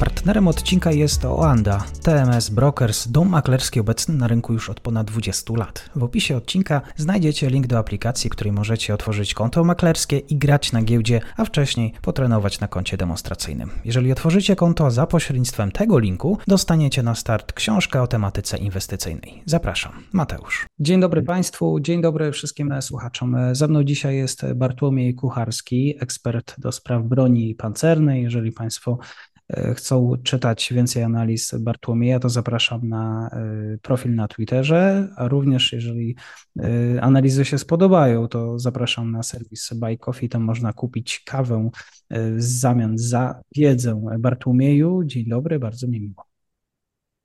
Partnerem odcinka jest Oanda, TMS Brokers, dom maklerski obecny na rynku już od ponad 20 lat. W opisie odcinka znajdziecie link do aplikacji, w której możecie otworzyć konto maklerskie i grać na giełdzie, a wcześniej potrenować na koncie demonstracyjnym. Jeżeli otworzycie konto za pośrednictwem tego linku, dostaniecie na start książkę o tematyce inwestycyjnej. Zapraszam, Mateusz. Dzień dobry Państwu, dzień dobry wszystkim słuchaczom. Ze mną dzisiaj jest Bartłomiej Kucharski, ekspert do spraw broni pancernej. Jeżeli Państwo chcą czytać więcej analiz Bartłomieja, to zapraszam na e, profil na Twitterze, a również jeżeli e, analizy się spodobają, to zapraszam na serwis Buy Coffee, tam można kupić kawę w zamian za wiedzę Bartłomieju. Dzień dobry, bardzo mi miło.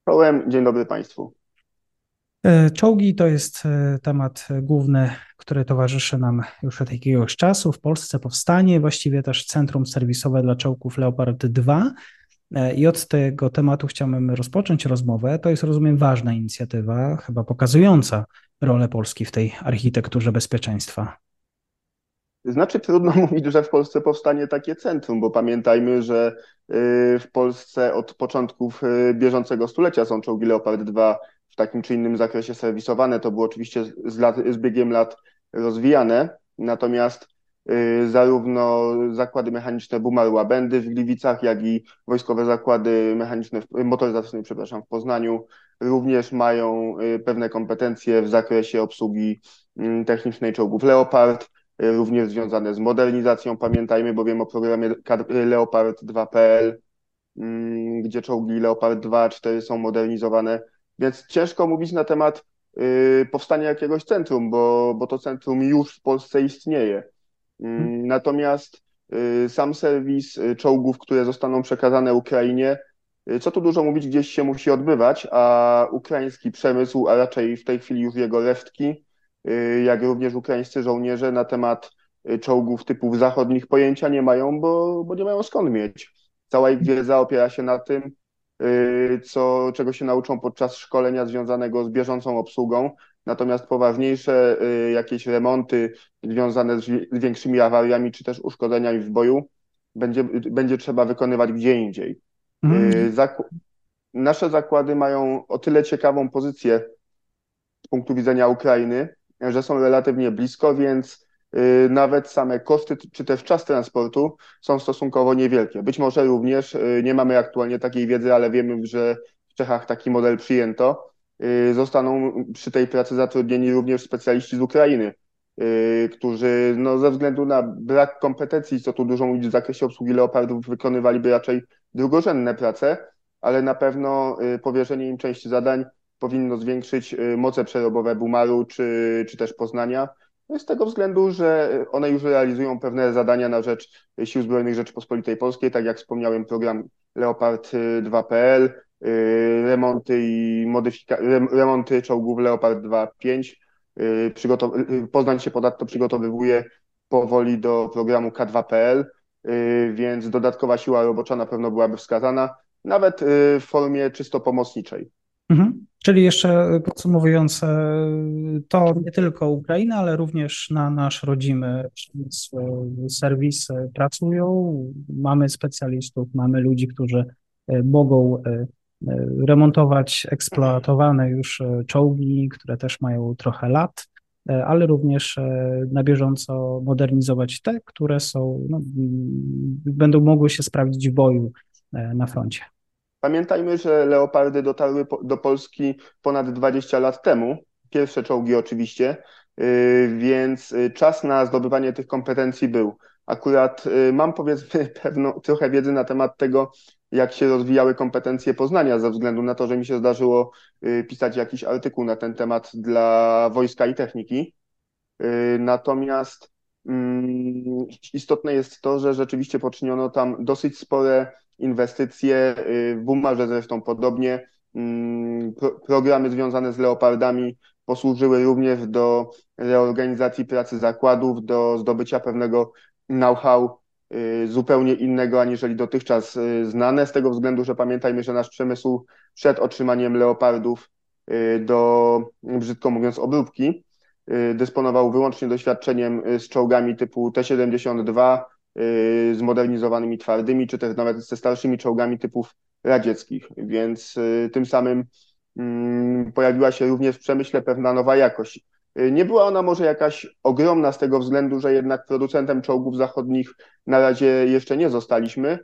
Czołem, dzień dobry Państwu. Czołgi to jest temat główny, który towarzyszy nam już od jakiegoś czasu. W Polsce powstanie właściwie też centrum serwisowe dla czołgów Leopard 2. E, I od tego tematu chciałbym rozpocząć rozmowę. To jest, rozumiem, ważna inicjatywa, chyba pokazująca rolę Polski w tej architekturze bezpieczeństwa. Znaczy, trudno mówić, że w Polsce powstanie takie centrum, bo pamiętajmy, że y, w Polsce od początków y, bieżącego stulecia są czołgi Leopard 2 w takim czy innym zakresie serwisowane. To było oczywiście z, lat, z biegiem lat rozwijane. Natomiast zarówno zakłady mechaniczne Bumar Łabędy w Gliwicach, jak i wojskowe zakłady mechaniczne, motoryzacyjne, przepraszam, w Poznaniu również mają y, pewne kompetencje w zakresie obsługi mm, technicznej czołgów Leopard, y, również związane z modernizacją. Pamiętajmy bowiem o programie Leopard 2.pl, mm, gdzie czołgi Leopard 2, 4 są modernizowane, więc ciężko mówić na temat powstania jakiegoś centrum, bo, bo to centrum już w Polsce istnieje. Mm, natomiast y, sam serwis y, czołgów, które zostaną przekazane Ukrainie, y, co tu dużo mówić, gdzieś się musi odbywać, a ukraiński przemysł, a raczej w tej chwili już jego resztki, jak również ukraińscy żołnierze na temat czołgów typów zachodnich pojęcia nie mają, bo, bo nie mają skąd mieć. Cała ich wiedza opiera się na tym, co, czego się nauczą podczas szkolenia związanego z bieżącą obsługą, Natomiast poważniejsze y, jakieś remonty związane z większymi awariami czy też uszkodzeniami w boju będzie, będzie trzeba wykonywać gdzie indziej. Mm. nasze zakłady mają o tyle ciekawą pozycję z punktu widzenia Ukrainy, że są relatywnie blisko, więc y, nawet same koszty czy też czas transportu są stosunkowo niewielkie. Być może również, nie mamy aktualnie takiej wiedzy, ale wiemy, że w Czechach taki model przyjęto Y, zostaną przy tej pracy zatrudnieni również specjaliści z Ukrainy, y, którzy no, ze względu na brak kompetencji, co tu dużo mówić w zakresie obsługi leopardów, wykonywaliby raczej drugorzędne prace, ale na pewno y, powierzenie im części zadań powinno zwiększyć moce przerobowe Bumaru czy, czy też Poznania. No z tego względu, że one już realizują pewne zadania na rzecz Sił Zbrojnych Rzeczypospolitej Polskiej, tak jak wspomniałem, program Leopard 2.pl, Y, remonty i modyfika- remonty czołgów Leopard 2.5. Y, przygotow- y, Poznań się ponadto przygotowywuje powoli do programu K2.pl, więc dodatkowa siła robocza na pewno byłaby wskazana, nawet w formie czysto pomocniczej. Mhm. Czyli jeszcze podsumowując, to nie tylko Ukraina, ale również na nasz rodzimy serwis pracują. Mamy specjalistów, mamy ludzi, którzy mogą E, remontować eksploatowane już e, czołgi, które też mają trochę lat, e, ale również na bieżąco modernizować te, które są, no, będą mogły się sprawdzić w boju na froncie. Pamiętajmy, że leopardy dotarły do Polski ponad 20 lat temu. Pierwsze czołgi oczywiście, więc czas na zdobywanie tych kompetencji był. Akurat mam powiedzmy pewną trochę wiedzy na temat tego, jak się rozwijały kompetencje Poznania, ze względu na to, że mi się zdarzyło y, pisać jakiś artykuł na ten temat dla wojska i techniki. Y, natomiast mm, istotne jest to, że rzeczywiście poczyniono tam dosyć spore inwestycje, y, w Umarze zresztą podobnie. Mm, programy związane z leopardami posłużyły również do reorganizacji pracy zakładów, do zdobycia pewnego know-how zupełnie innego aniżeli dotychczas znane, z tego względu, że pamiętajmy, że nasz przemysł przed otrzymaniem leopardów do, brzydko mówiąc, obróbki, dysponował wyłącznie doświadczeniem z czołgami typu T-72, zmodernizowanymi twardymi, czy też nawet ze starszymi czołgami typów radzieckich, więc tym samym mm, pojawiła się również w przemyśle pewna nowa jakość. Nie była ona może jakaś ogromna z tego względu, że jednak producentem czołgów zachodnich na razie jeszcze nie zostaliśmy.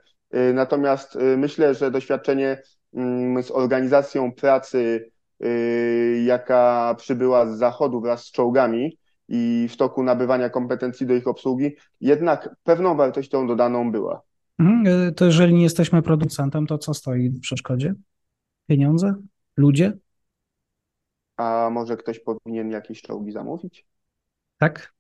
Natomiast myślę, że doświadczenie mm, z organizacją pracy, jaka przybyła z zachodu wraz z czołgami i w toku nabywania kompetencji do ich obsługi, jednak pewną wartością dodaną była. Mhm, to jeżeli nie jesteśmy producentem, to co stoi w przeszkodzie? Pieniądze? Ludzie? A może ktoś powinien jakieś czołgi zamówić? Tak?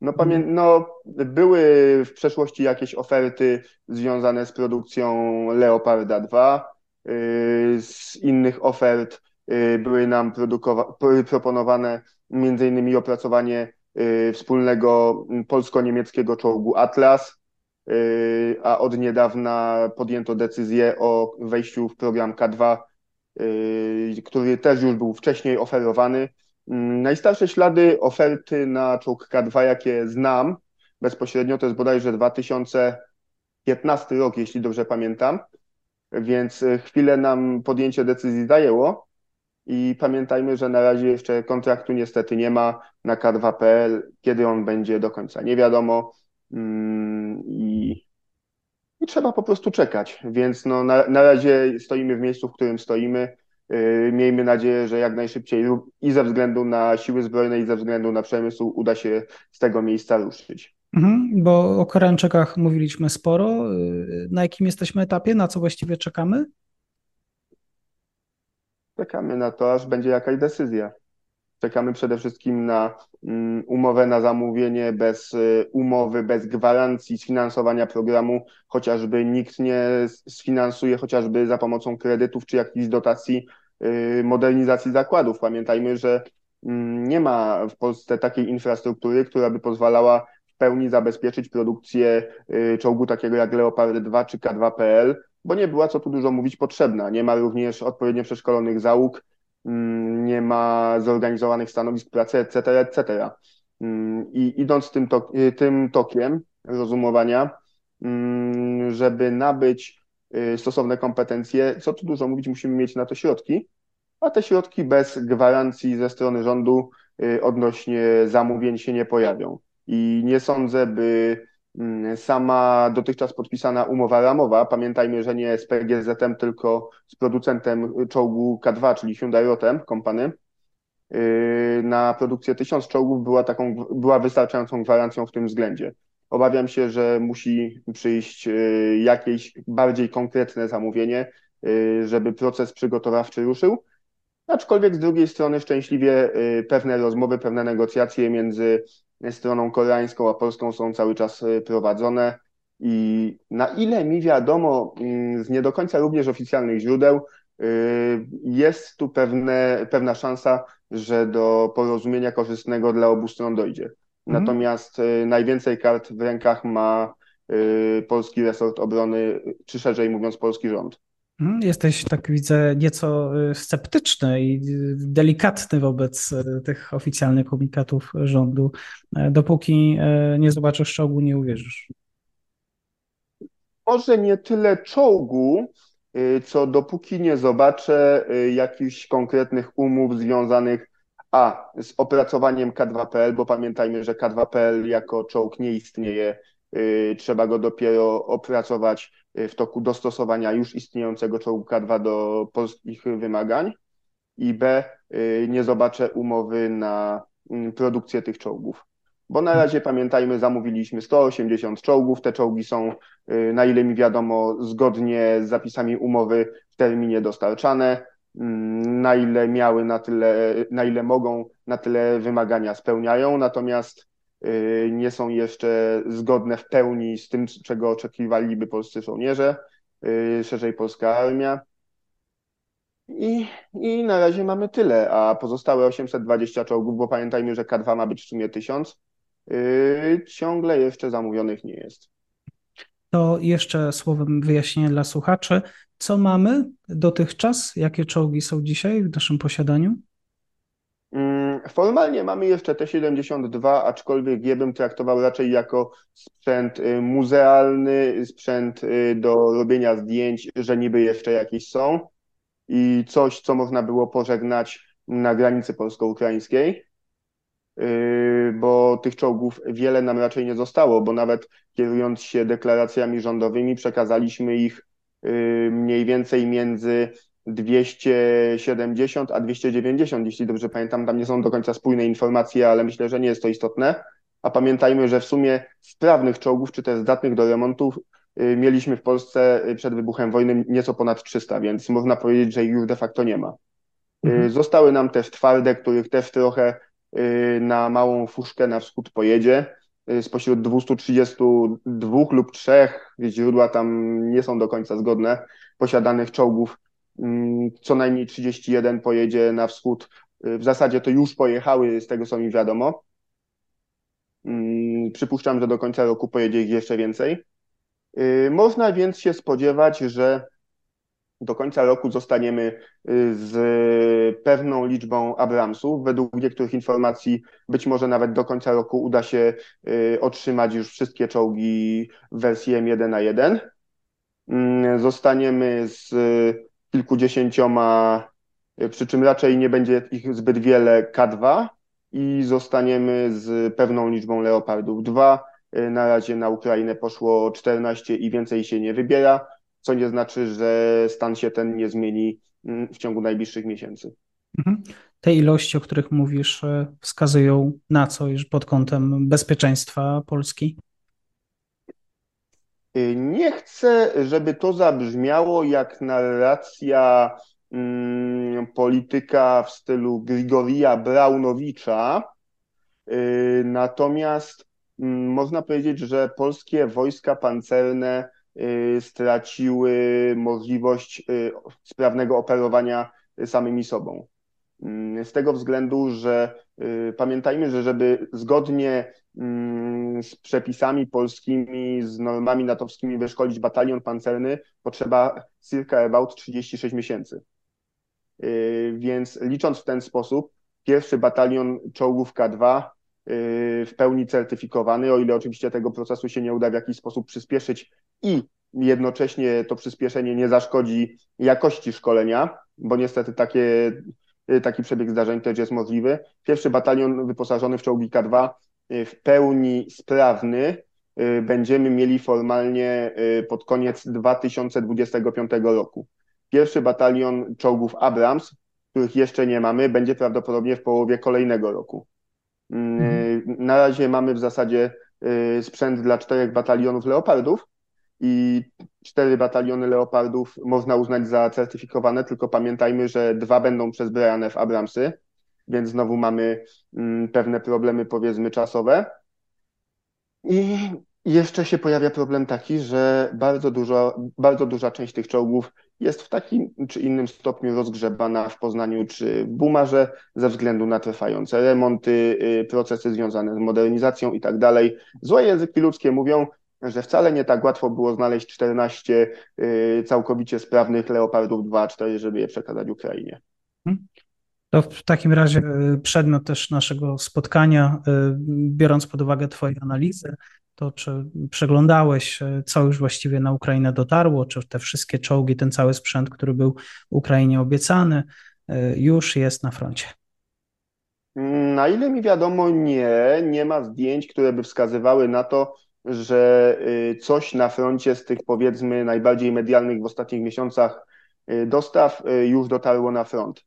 No, pamię- no, były w przeszłości jakieś oferty związane z produkcją Leoparda 2. Y, z innych ofert y, były nam produkowa- proponowane między innymi opracowanie y, wspólnego polsko-niemieckiego czołgu Atlas, a od niedawna podjęto decyzję o wejściu w program K2 Y, który też już był wcześniej oferowany. Mm, najstarsze ślady oferty na czołg K2, jakie znam bezpośrednio, to jest bodajże 2015 rok, jeśli dobrze pamiętam, więc y, chwilę nam podjęcie decyzji zajęło i pamiętajmy, że na razie jeszcze kontraktu niestety nie ma na K2.pl, kiedy on będzie do końca nie wiadomo mm, i i trzeba po prostu czekać. Więc no, na, na razie stoimy w miejscu, w którym stoimy. Yy, miejmy nadzieję, że jak najszybciej i ze względu na siły zbrojne, i ze względu na przemysł uda się z tego miejsca ruszyć. Mhm, bo o Koreańczykach mówiliśmy sporo. Yy, na jakim jesteśmy etapie? Na co właściwie czekamy? Czekamy na to, aż będzie jakaś decyzja. Czekamy przede wszystkim na mm, umowę na zamówienie bez y, umowy, bez gwarancji sfinansowania programu, chociażby nikt nie sfinansuje chociażby za pomocą kredytów czy jakichś dotacji y, modernizacji zakładów. Pamiętajmy, że mm, nie ma w Polsce takiej infrastruktury, która by pozwalała w pełni zabezpieczyć produkcję y, czołgu takiego jak Leopard 2 czy K2PL, bo nie była, co tu dużo mówić, potrzebna. Nie ma również odpowiednio przeszkolonych załóg, nie ma zorganizowanych stanowisk pracy, etc., etc. Mm, I idąc tym, tok, y, tym tokiem rozumowania, mm, żeby nabyć y, stosowne kompetencje, co tu dużo mówić, musimy mieć na to środki, a te środki bez gwarancji ze strony rządu y, odnośnie zamówień się nie pojawią. I nie sądzę, by Mm, sama dotychczas podpisana umowa ramowa, pamiętajmy, że nie z PGZ-em, tylko z producentem czołgu K2, czyli Hyundai Rotem Company, yy, na produkcję tysiąc czołgów była taką, była wystarczającą gwarancją w tym względzie. Obawiam się, że musi przyjść yy, jakieś bardziej konkretne zamówienie, yy, żeby proces przygotowawczy ruszył. Aczkolwiek z drugiej strony szczęśliwie pewne rozmowy, pewne negocjacje między stroną koreańską a polską są cały czas y, prowadzone. I na ile mi wiadomo mm, z nie do końca również oficjalnych źródeł, y, jest tu pewne, pewna szansa, że do porozumienia korzystnego dla obu stron dojdzie. Mhm. Natomiast y, najwięcej kart w rękach ma polski resort obrony, czy szerzej mówiąc polski rząd. Mhm, jesteś, tak widzę, nieco y, sceptyczny i y, delikatny wobec y, tych oficjalnych komunikatów rządu. E, dopóki e, nie zobaczysz czołgu, nie uwierzysz. Może nie tyle czołgu, co dopóki nie zobaczę jakichś konkretnych umów związanych a z opracowaniem K2PL, bo pamiętajmy, że K2PL jako czołg nie istnieje trzeba go dopiero opracować w toku dostosowania już istniejącego czołgu K2 do polskich wymagań i B, y, nie zobaczę umowy na mm, produkcję tych czołgów. Bo na razie pamiętajmy, zamówiliśmy 180 czołgów. Te czołgi są, na ile mi wiadomo, zgodnie z zapisami umowy w terminie dostarczane. Mm, na ile miały, na tyle, na ile mogą, na tyle wymagania spełniają. Natomiast Y, nie są jeszcze zgodne w pełni z tym, czego oczekiwaliby polscy żołnierze, y, szerzej polska armia. I, I na razie mamy tyle, a pozostałe 820 czołgów, bo pamiętajmy, że K2 ma być w sumie 1000, ciągle jeszcze zamówionych nie jest. To jeszcze słowem wyjaśnienia dla słuchaczy. Co mamy dotychczas? Jakie czołgi są dzisiaj w naszym posiadaniu? Mm, formalnie mamy jeszcze T-72, aczkolwiek je bym traktował raczej jako sprzęt y, muzealny, sprzęt y, do robienia zdjęć, że niby jeszcze jakieś są i coś, co można było pożegnać na granicy polsko-ukraińskiej, y, bo tych czołgów wiele nam raczej nie zostało, bo nawet kierując się deklaracjami rządowymi, przekazaliśmy ich mniej więcej między 270 a 290, jeśli dobrze pamiętam, tam nie są do końca spójne informacje, ale myślę, że nie jest to istotne. A pamiętajmy, że w sumie sprawnych czołgów, czy też zdatnych do remontów, y, mieliśmy w Polsce y, przed wybuchem wojny nieco ponad 300, więc można powiedzieć, że ich już de facto nie ma. Y, mhm. Zostały nam też twarde, których też trochę na małą fuszkę na wschód pojedzie. Spośród 232 lub 3, źródła tam nie są do końca zgodne, posiadanych czołgów co najmniej 31 pojedzie na wschód. Y, w zasadzie to już pojechały, z tego co mi wiadomo. Mm, przypuszczam, że do końca roku pojedzie ich jeszcze więcej. Y, można więc się spodziewać, że do końca roku zostaniemy y, z pewną liczbą Abramsów. Według niektórych informacji być może nawet do końca roku uda się otrzymać już wszystkie czołgi w wersji M1 na 1. Mm, zostaniemy z kilkudziesięcioma, e, przy czym raczej nie będzie ich zbyt wiele K2 i zostaniemy z pewną liczbą Leopardów 2. E, na razie na Ukrainę poszło 14 i więcej się nie wybiera, co nie znaczy, że stan się ten nie zmieni mm, w ciągu najbliższych miesięcy. Mhm. Te ilości, o których mówisz, e, wskazują na co już pod kątem bezpieczeństwa Polski? Y, nie chcę, żeby to zabrzmiało jak narracja mm, polityka w stylu Grigorija Braunowicza, y, natomiast mm, można powiedzieć, że polskie wojska pancerne y, straciły możliwość sprawnego operowania samymi sobą. Mm, z tego względu, że pamiętajmy, że żeby zgodnie Mm, z przepisami polskimi, z normami natowskimi wyszkolić batalion pancerny, potrzeba circa about 36 miesięcy. Y, więc licząc w ten sposób, pierwszy batalion czołgów K2 y, w pełni certyfikowany, o ile oczywiście tego procesu się nie uda w jakiś sposób przyspieszyć i jednocześnie to przyspieszenie nie zaszkodzi jakości szkolenia, bo niestety takie, y, taki przebieg zdarzeń też jest możliwy. Pierwszy batalion wyposażony w czołgi K2 Y, w pełni sprawny y, będziemy mieli formalnie y, pod koniec 2025 roku. Pierwszy batalion czołgów Abrams, których jeszcze nie mamy, będzie prawdopodobnie w połowie kolejnego roku. Mm, mhm. Na razie mamy w zasadzie sprzęt dla czterech batalionów Leopardów i cztery bataliony Leopardów można uznać za certyfikowane, tylko pamiętajmy, że dwa będą przezbrojane w Abramsy, więc znowu mamy mm, pewne problemy, powiedzmy, czasowe. I jeszcze się pojawia problem taki, że bardzo, dużo, bardzo duża część tych czołgów jest w takim czy innym stopniu rozgrzebana w Poznaniu czy w Bumarze ze względu na trwające remonty, y, procesy związane z modernizacją i tak dalej. Złe języki ludzkie mówią, że wcale nie tak łatwo było znaleźć 14 y, całkowicie sprawnych Leopardów 2-4, żeby je przekazać Ukrainie. Hmm. To w takim razie e, przedmiot też naszego spotkania, e, biorąc pod uwagę Twoje analizy, to czy przeglądałeś, co już właściwie na Ukrainę dotarło, czy te wszystkie czołgi, ten cały sprzęt, który był Ukrainie obiecany, już jest na froncie? Na ile mi wiadomo, nie. Nie ma zdjęć, które by wskazywały na to, że coś na froncie z tych powiedzmy najbardziej medialnych w ostatnich miesiącach dostaw już dotarło na front.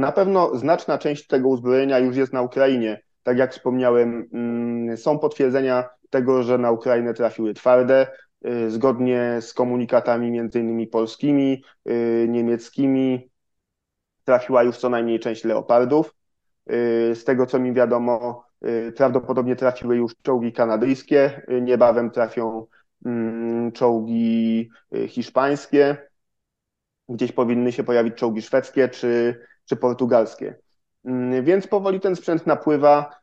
Na pewno znaczna część tego uzbrojenia już jest na Ukrainie. Tak jak wspomniałem, mm, są potwierdzenia tego, że na Ukrainę trafiły twarde, y, zgodnie z komunikatami między innymi polskimi, y, niemieckimi, trafiła już co najmniej część leopardów. Y, z tego co mi wiadomo, prawdopodobnie trafiły już czołgi kanadyjskie, niebawem trafią mm, czołgi hiszpańskie, gdzieś powinny się pojawić czołgi szwedzkie czy czy portugalskie. Mm, więc powoli ten sprzęt napływa.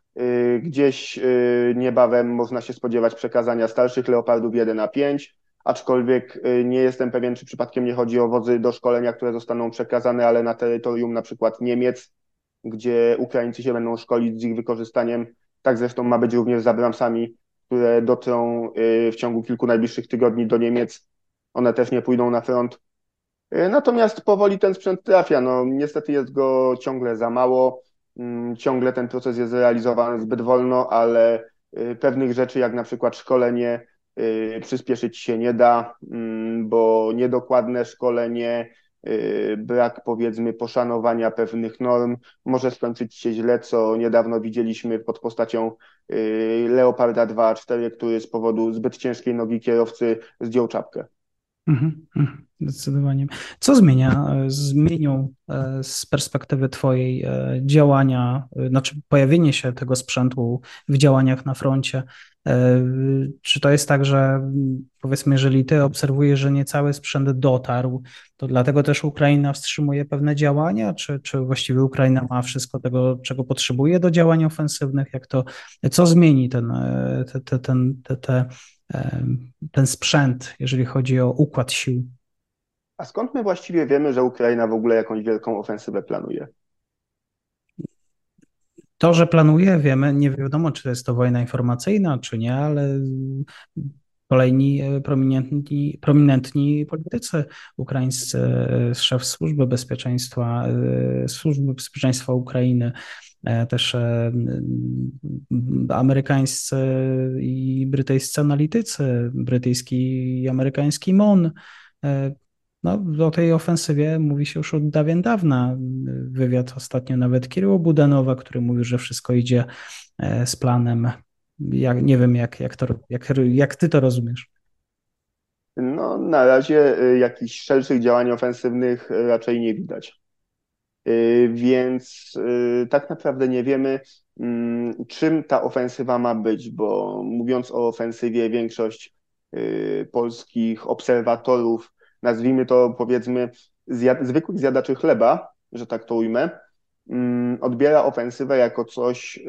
Gdzieś niebawem można się spodziewać przekazania starszych Leopardów 1 a 5, aczkolwiek nie jestem pewien, czy przypadkiem nie chodzi o wozy do szkolenia, które zostaną przekazane, ale na terytorium na przykład Niemiec, gdzie Ukraińcy się będą szkolić z ich wykorzystaniem. Tak zresztą ma być również z Abramsami, które dotrą w ciągu kilku najbliższych tygodni do Niemiec. One też nie pójdą na front. Natomiast powoli ten sprzęt trafia. No, niestety jest go ciągle za mało. Mm, ciągle ten proces jest realizowany zbyt wolno, ale y, pewnych rzeczy, jak na przykład szkolenie, y, przyspieszyć się nie da, mm, bo niedokładne szkolenie, y, brak powiedzmy poszanowania pewnych norm może skończyć się źle, co niedawno widzieliśmy pod postacią Leoparda 2.4, który z powodu zbyt ciężkiej nogi kierowcy zdjął czapkę. Mhm, mhm, zdecydowanie. Co zmienia, e, zmienią e, z perspektywy Twojej e, działania, znaczy pojawienie się tego sprzętu w działaniach na froncie? Czy to jest tak, że powiedzmy, jeżeli Ty obserwujesz, że nie cały sprzęt dotarł, to dlatego też Ukraina wstrzymuje pewne działania, czy, czy właściwie Ukraina ma wszystko tego, czego potrzebuje do działań ofensywnych? Jak to, co zmieni ten, te, te, ten, te, te ten sprzęt, jeżeli chodzi o układ sił. A skąd my właściwie wiemy, że Ukraina w ogóle jakąś wielką ofensywę planuje? To, że planuje, wiemy, nie wiadomo, czy to jest to wojna informacyjna, czy nie, ale kolejni e, prominentni, prominentni politycy ukraińscy, e, szef służby bezpieczeństwa, e, służby bezpieczeństwa Ukrainy, też e, amerykańscy i brytyjscy analitycy, brytyjski i amerykański MON. E, no, o tej ofensywie mówi się już od dawien dawna. Wywiad ostatnio nawet Kiryło Budanowa, który mówił, że wszystko idzie z planem. Ja nie wiem, jak, jak, to, jak, jak ty to rozumiesz. No, na razie jakichś szerszych działań ofensywnych raczej nie widać. Y, więc y, tak naprawdę nie wiemy, mm, czym ta ofensywa ma być, bo mówiąc o ofensywie, większość y, polskich obserwatorów, nazwijmy to powiedzmy zjad zwykłych zjadaczy chleba, że tak to ujmę, mm, odbiera ofensywę jako coś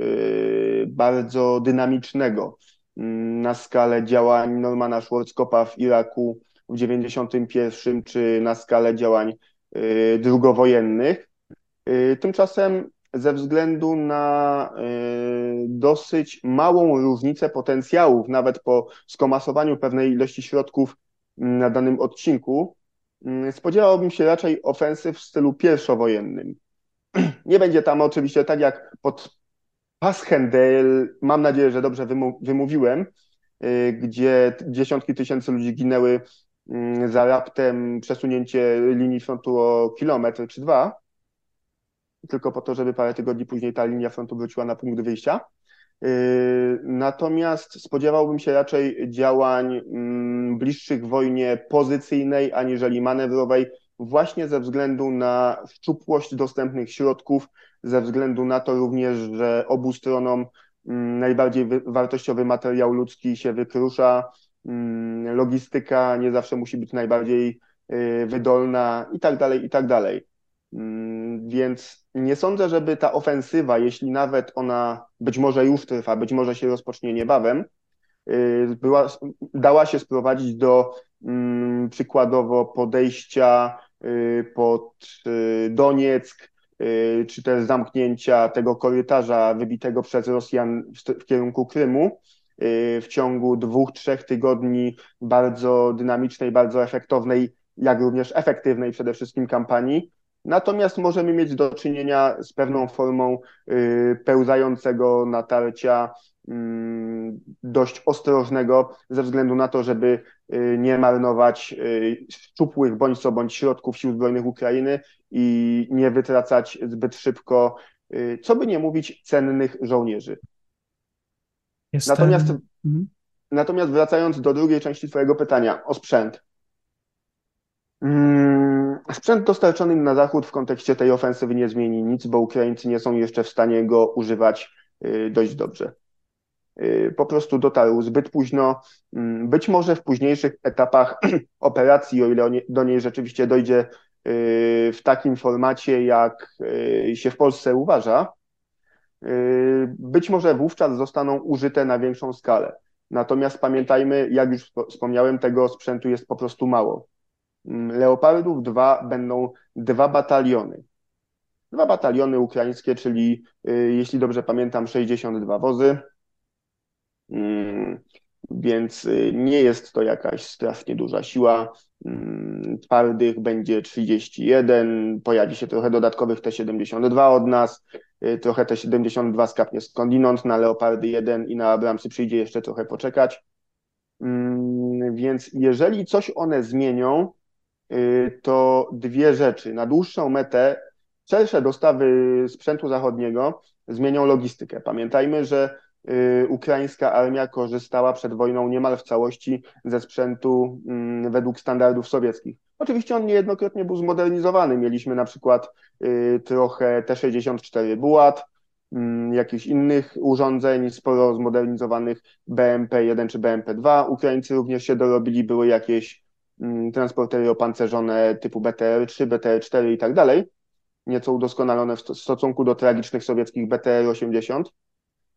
bardzo dynamicznego mm, na skalę działań Normana Schwarzkopfa w Iraku w 91 czy na skalę działań drugowojennych. Y, tymczasem ze względu na y, dosyć małą różnicę potencjałów, nawet po skomasowaniu pewnej ilości środków mm, na danym odcinku, mm, spodziewałbym się raczej ofensyw w stylu pierwszowojennym. Nie będzie tam oczywiście tak jak pod Paschendale, mam nadzieję, że dobrze wymówiłem, y, gdzie dziesiątki tysięcy ludzi ginęły mm, za raptem przesunięcie linii frontu o kilometr czy dwa, tylko po to, żeby parę tygodni później ta linia frontu wróciła na punkt wyjścia. Yy, natomiast spodziewałbym się raczej działań mm, bliższych wojnie pozycyjnej aniżeli manewrowej, właśnie ze względu na szczupłość dostępnych środków, ze względu na to również, że obu stronom mm, najbardziej wartościowy materiał ludzki się wykrusza, mm, logistyka nie zawsze musi być najbardziej yy, wydolna i tak dalej, i tak dalej. Więc nie sądzę, żeby ta ofensywa, jeśli nawet ona być może już trwa, być może się rozpocznie niebawem, y, była, dała się sprowadzić do mm, przykładowo podejścia y, pod y, Donieck, czy też zamknięcia tego korytarza wybitego przez Rosjan w kierunku Krymu w ciągu dwóch, trzech tygodni bardzo dynamicznej, bardzo efektownej, jak również efektywnej przede wszystkim kampanii, Natomiast możemy mieć do czynienia z pewną formą y, pełzającego natarcia mm, dość ostrożnego ze względu na to, żeby y, nie marnować y, szczupłych bądź co bądź środków sił zbrojnych Ukrainy i nie wytracać zbyt szybko, co by nie mówić, cennych żołnierzy. Jestem... Natomiast, mhm. natomiast wracając do drugiej części Twojego pytania o sprzęt. Mm, sprzęt dostarczony na zachód w kontekście tej ofensywy nie zmieni nic, bo Ukraińcy nie są jeszcze w stanie go używać y, dość dobrze. Y, po prostu dotarł zbyt późno. Mm, być może w późniejszych etapach operacji, o ile do niej rzeczywiście dojdzie y, w takim formacie, jak się w Polsce uważa, być może wówczas zostaną użyte na większą skalę. Natomiast pamiętajmy, jak już wspomniałem, tego sprzętu jest po prostu mało. Mm, Leopardów 2 będą dwa bataliony. Dwa bataliony ukraińskie, czyli jeśli dobrze pamiętam, 62 wozy. Mm, więc y, nie jest to jakaś strasznie duża siła. Mm, twardych będzie 31, pojawi się trochę dodatkowych T-72 od nas, y, trochę T-72 skapnie skądinąd, na Leopardy 1 i na Abramsy przyjdzie jeszcze trochę poczekać. Więc jeżeli coś one zmienią, y, to dwie rzeczy. Na dłuższą metę szersze dostawy sprzętu zachodniego zmienią logistykę. Pamiętajmy, że Y, ukraińska armia korzystała przed wojną niemal w całości ze sprzętu mm, według standardów sowieckich. Oczywiście on niejednokrotnie był zmodernizowany. Mieliśmy na przykład y, trochę T-64 Bułat, mm, jakichś innych urządzeń, sporo zmodernizowanych BMP-1 czy BMP-2. Ukraińcy również się dorobili, były jakieś transportery opancerzone typu BTR-3, BTR-4 i tak dalej, nieco udoskonalone w stosunku do tragicznych sowieckich BTR-80.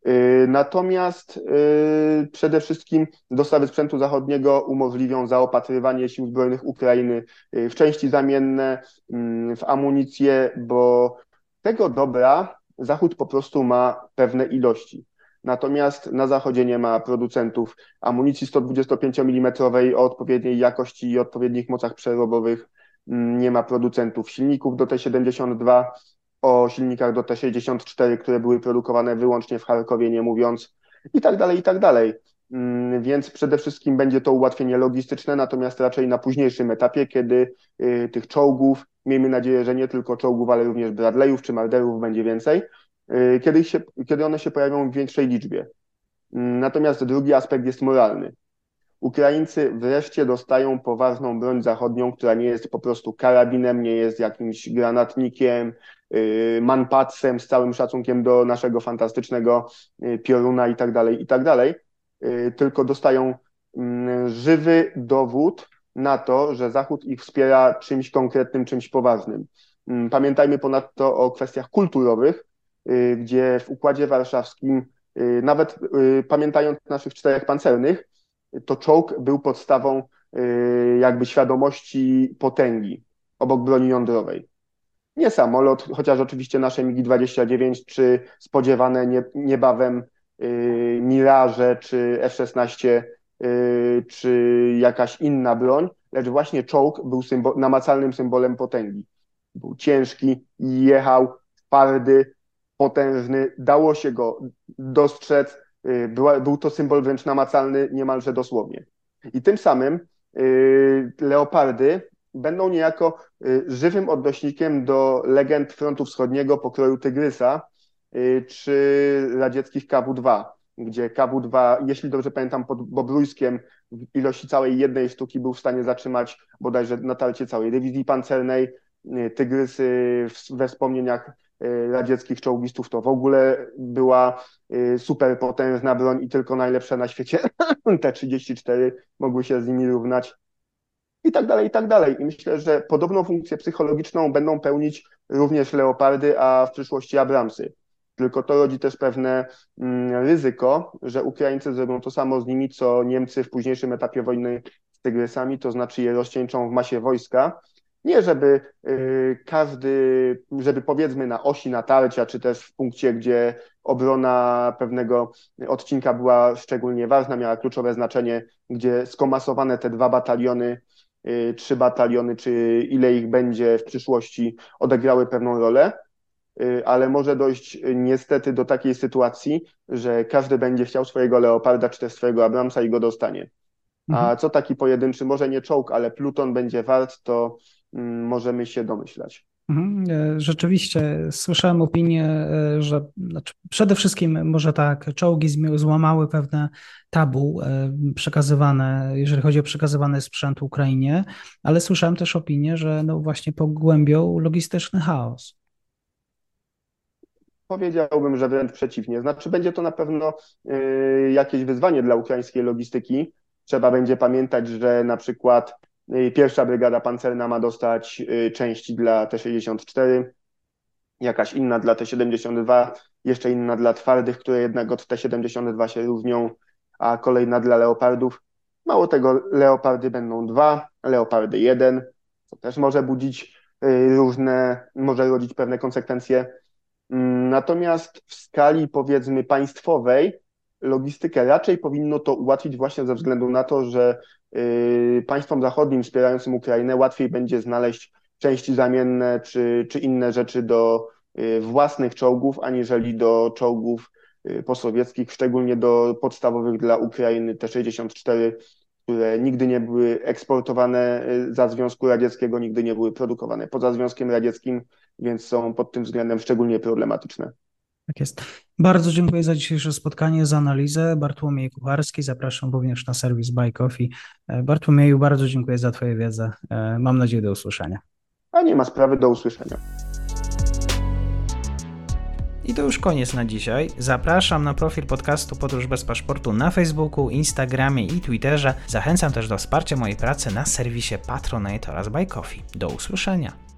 Y, natomiast y, przede wszystkim dostawy sprzętu zachodniego umożliwią zaopatrywanie sił zbrojnych Ukrainy y, w części zamienne, mm, w amunicję, bo tego dobra Zachód po prostu ma pewne ilości. Natomiast na Zachodzie nie ma producentów amunicji 125 mm o odpowiedniej jakości i odpowiednich mocach przerobowych. Mm, nie ma producentów silników do T72 o silnikach do T64, które były produkowane wyłącznie w Charkowie, nie mówiąc, i tak dalej, i tak dalej. Mm, więc przede wszystkim będzie to ułatwienie logistyczne, natomiast raczej na późniejszym etapie, kiedy y, tych czołgów, miejmy nadzieję, że nie tylko czołgów, ale również Bradleyów czy Marderów będzie więcej, kiedy, się, kiedy one się pojawią w większej liczbie. Mm, natomiast drugi aspekt jest moralny. Ukraińcy wreszcie dostają poważną broń zachodnią, która nie jest po prostu karabinem, nie jest jakimś granatnikiem, y, manpatsem z całym szacunkiem do naszego fantastycznego y, pioruna i tak dalej, i tak dalej, y, tylko dostają mm, żywy dowód na to, że Zachód ich wspiera czymś konkretnym, czymś poważnym. Mm, pamiętajmy ponadto o kwestiach kulturowych, gdzie w Układzie Warszawskim, nawet pamiętając naszych czterech pancernych, to czołg był podstawą y, jakby świadomości potęgi obok broni jądrowej. Nie samolot, chociaż oczywiście nasze MiG-29 czy spodziewane nie, niebawem y, Mirage czy F-16 y, czy jakaś inna broń, lecz właśnie czołg był symbol, namacalnym symbolem potęgi. Był ciężki, jechał, twardy, potężny, dało się go dostrzec, Y, była, był to symbol wręcz namacalny niemalże dosłownie. I tym samym y, leopardy będą niejako y, żywym odnośnikiem do legend frontu wschodniego pokroju Tygrysa czy radzieckich KW-2, gdzie KW-2, jeśli dobrze pamiętam, pod Bobrujskiem w ilości całej jednej sztuki był w stanie zatrzymać bodajże natarcie całej dywizji pancernej. Tygrysy we wspomnieniach radzieckich czołgistów to w ogóle była y, super potężna broń i tylko najlepsze na świecie T-34 mogły się z nimi równać i tak dalej, i tak dalej. I myślę, że podobną funkcję psychologiczną będą pełnić również Leopardy, a w przyszłości Abramsy. Tylko to rodzi też pewne mm, ryzyko, że Ukraińcy zrobią to samo z nimi, co Niemcy w późniejszym etapie wojny z Tygrysami, to znaczy je rozcieńczą w masie wojska nie, żeby y, każdy, żeby powiedzmy na osi natarcia, czy też w punkcie, gdzie obrona pewnego odcinka była szczególnie ważna, miała kluczowe znaczenie, gdzie skomasowane te dwa bataliony, y, trzy bataliony, czy ile ich będzie w przyszłości, odegrały pewną rolę, y, ale może dojść niestety do takiej sytuacji, że każdy będzie chciał swojego Leoparda, czy też swojego Abramsa i go dostanie. A mhm. co taki pojedynczy, może nie czołg, ale pluton będzie wart, to możemy się domyślać. Mhm, e, rzeczywiście słyszałem opinię, e, że znaczy przede wszystkim może tak, czołgi złamały pewne tabu e, przekazywane, jeżeli chodzi o przekazywany sprzęt Ukrainie, ale słyszałem też opinię, że no właśnie pogłębią logistyczny chaos. Powiedziałbym, że wręcz przeciwnie. Znaczy, będzie to na pewno jakieś wyzwanie dla ukraińskiej logistyki. Trzeba będzie pamiętać, że na przykład Pierwsza brygada pancerna ma dostać y, części dla T-64, jakaś inna dla T-72, jeszcze inna dla twardych, które jednak od T-72 się różnią, a kolejna dla leopardów. Mało tego, leopardy będą dwa, leopardy jeden, co też może budzić y, różne, może rodzić pewne konsekwencje. Mm, natomiast w skali powiedzmy państwowej logistykę raczej powinno to ułatwić właśnie ze względu na to, że y, państwom zachodnim wspierającym Ukrainę łatwiej będzie znaleźć części zamienne czy, czy inne rzeczy do y, własnych czołgów, aniżeli do czołgów posowieckich, szczególnie do podstawowych dla Ukrainy T-64 które nigdy nie były eksportowane y, za Związku Radzieckiego, nigdy nie były produkowane poza Związkiem Radzieckim, więc są pod tym względem szczególnie problematyczne. Tak jest. Bardzo dziękuję za dzisiejsze spotkanie, za analizę. Bartłomiej Kucharski, zapraszam również na serwis Buy Coffee. E, Bartłomieju, bardzo dziękuję za Twoją wiedzę. E, mam nadzieję do usłyszenia. A nie ma sprawy, do usłyszenia. I to już koniec na dzisiaj. Zapraszam na profil podcastu Podróż bez paszportu na Facebooku, Instagramie i Twitterze. Zachęcam też do wsparcia mojej pracy na serwisie Patronite oraz Buy Coffee. Do usłyszenia.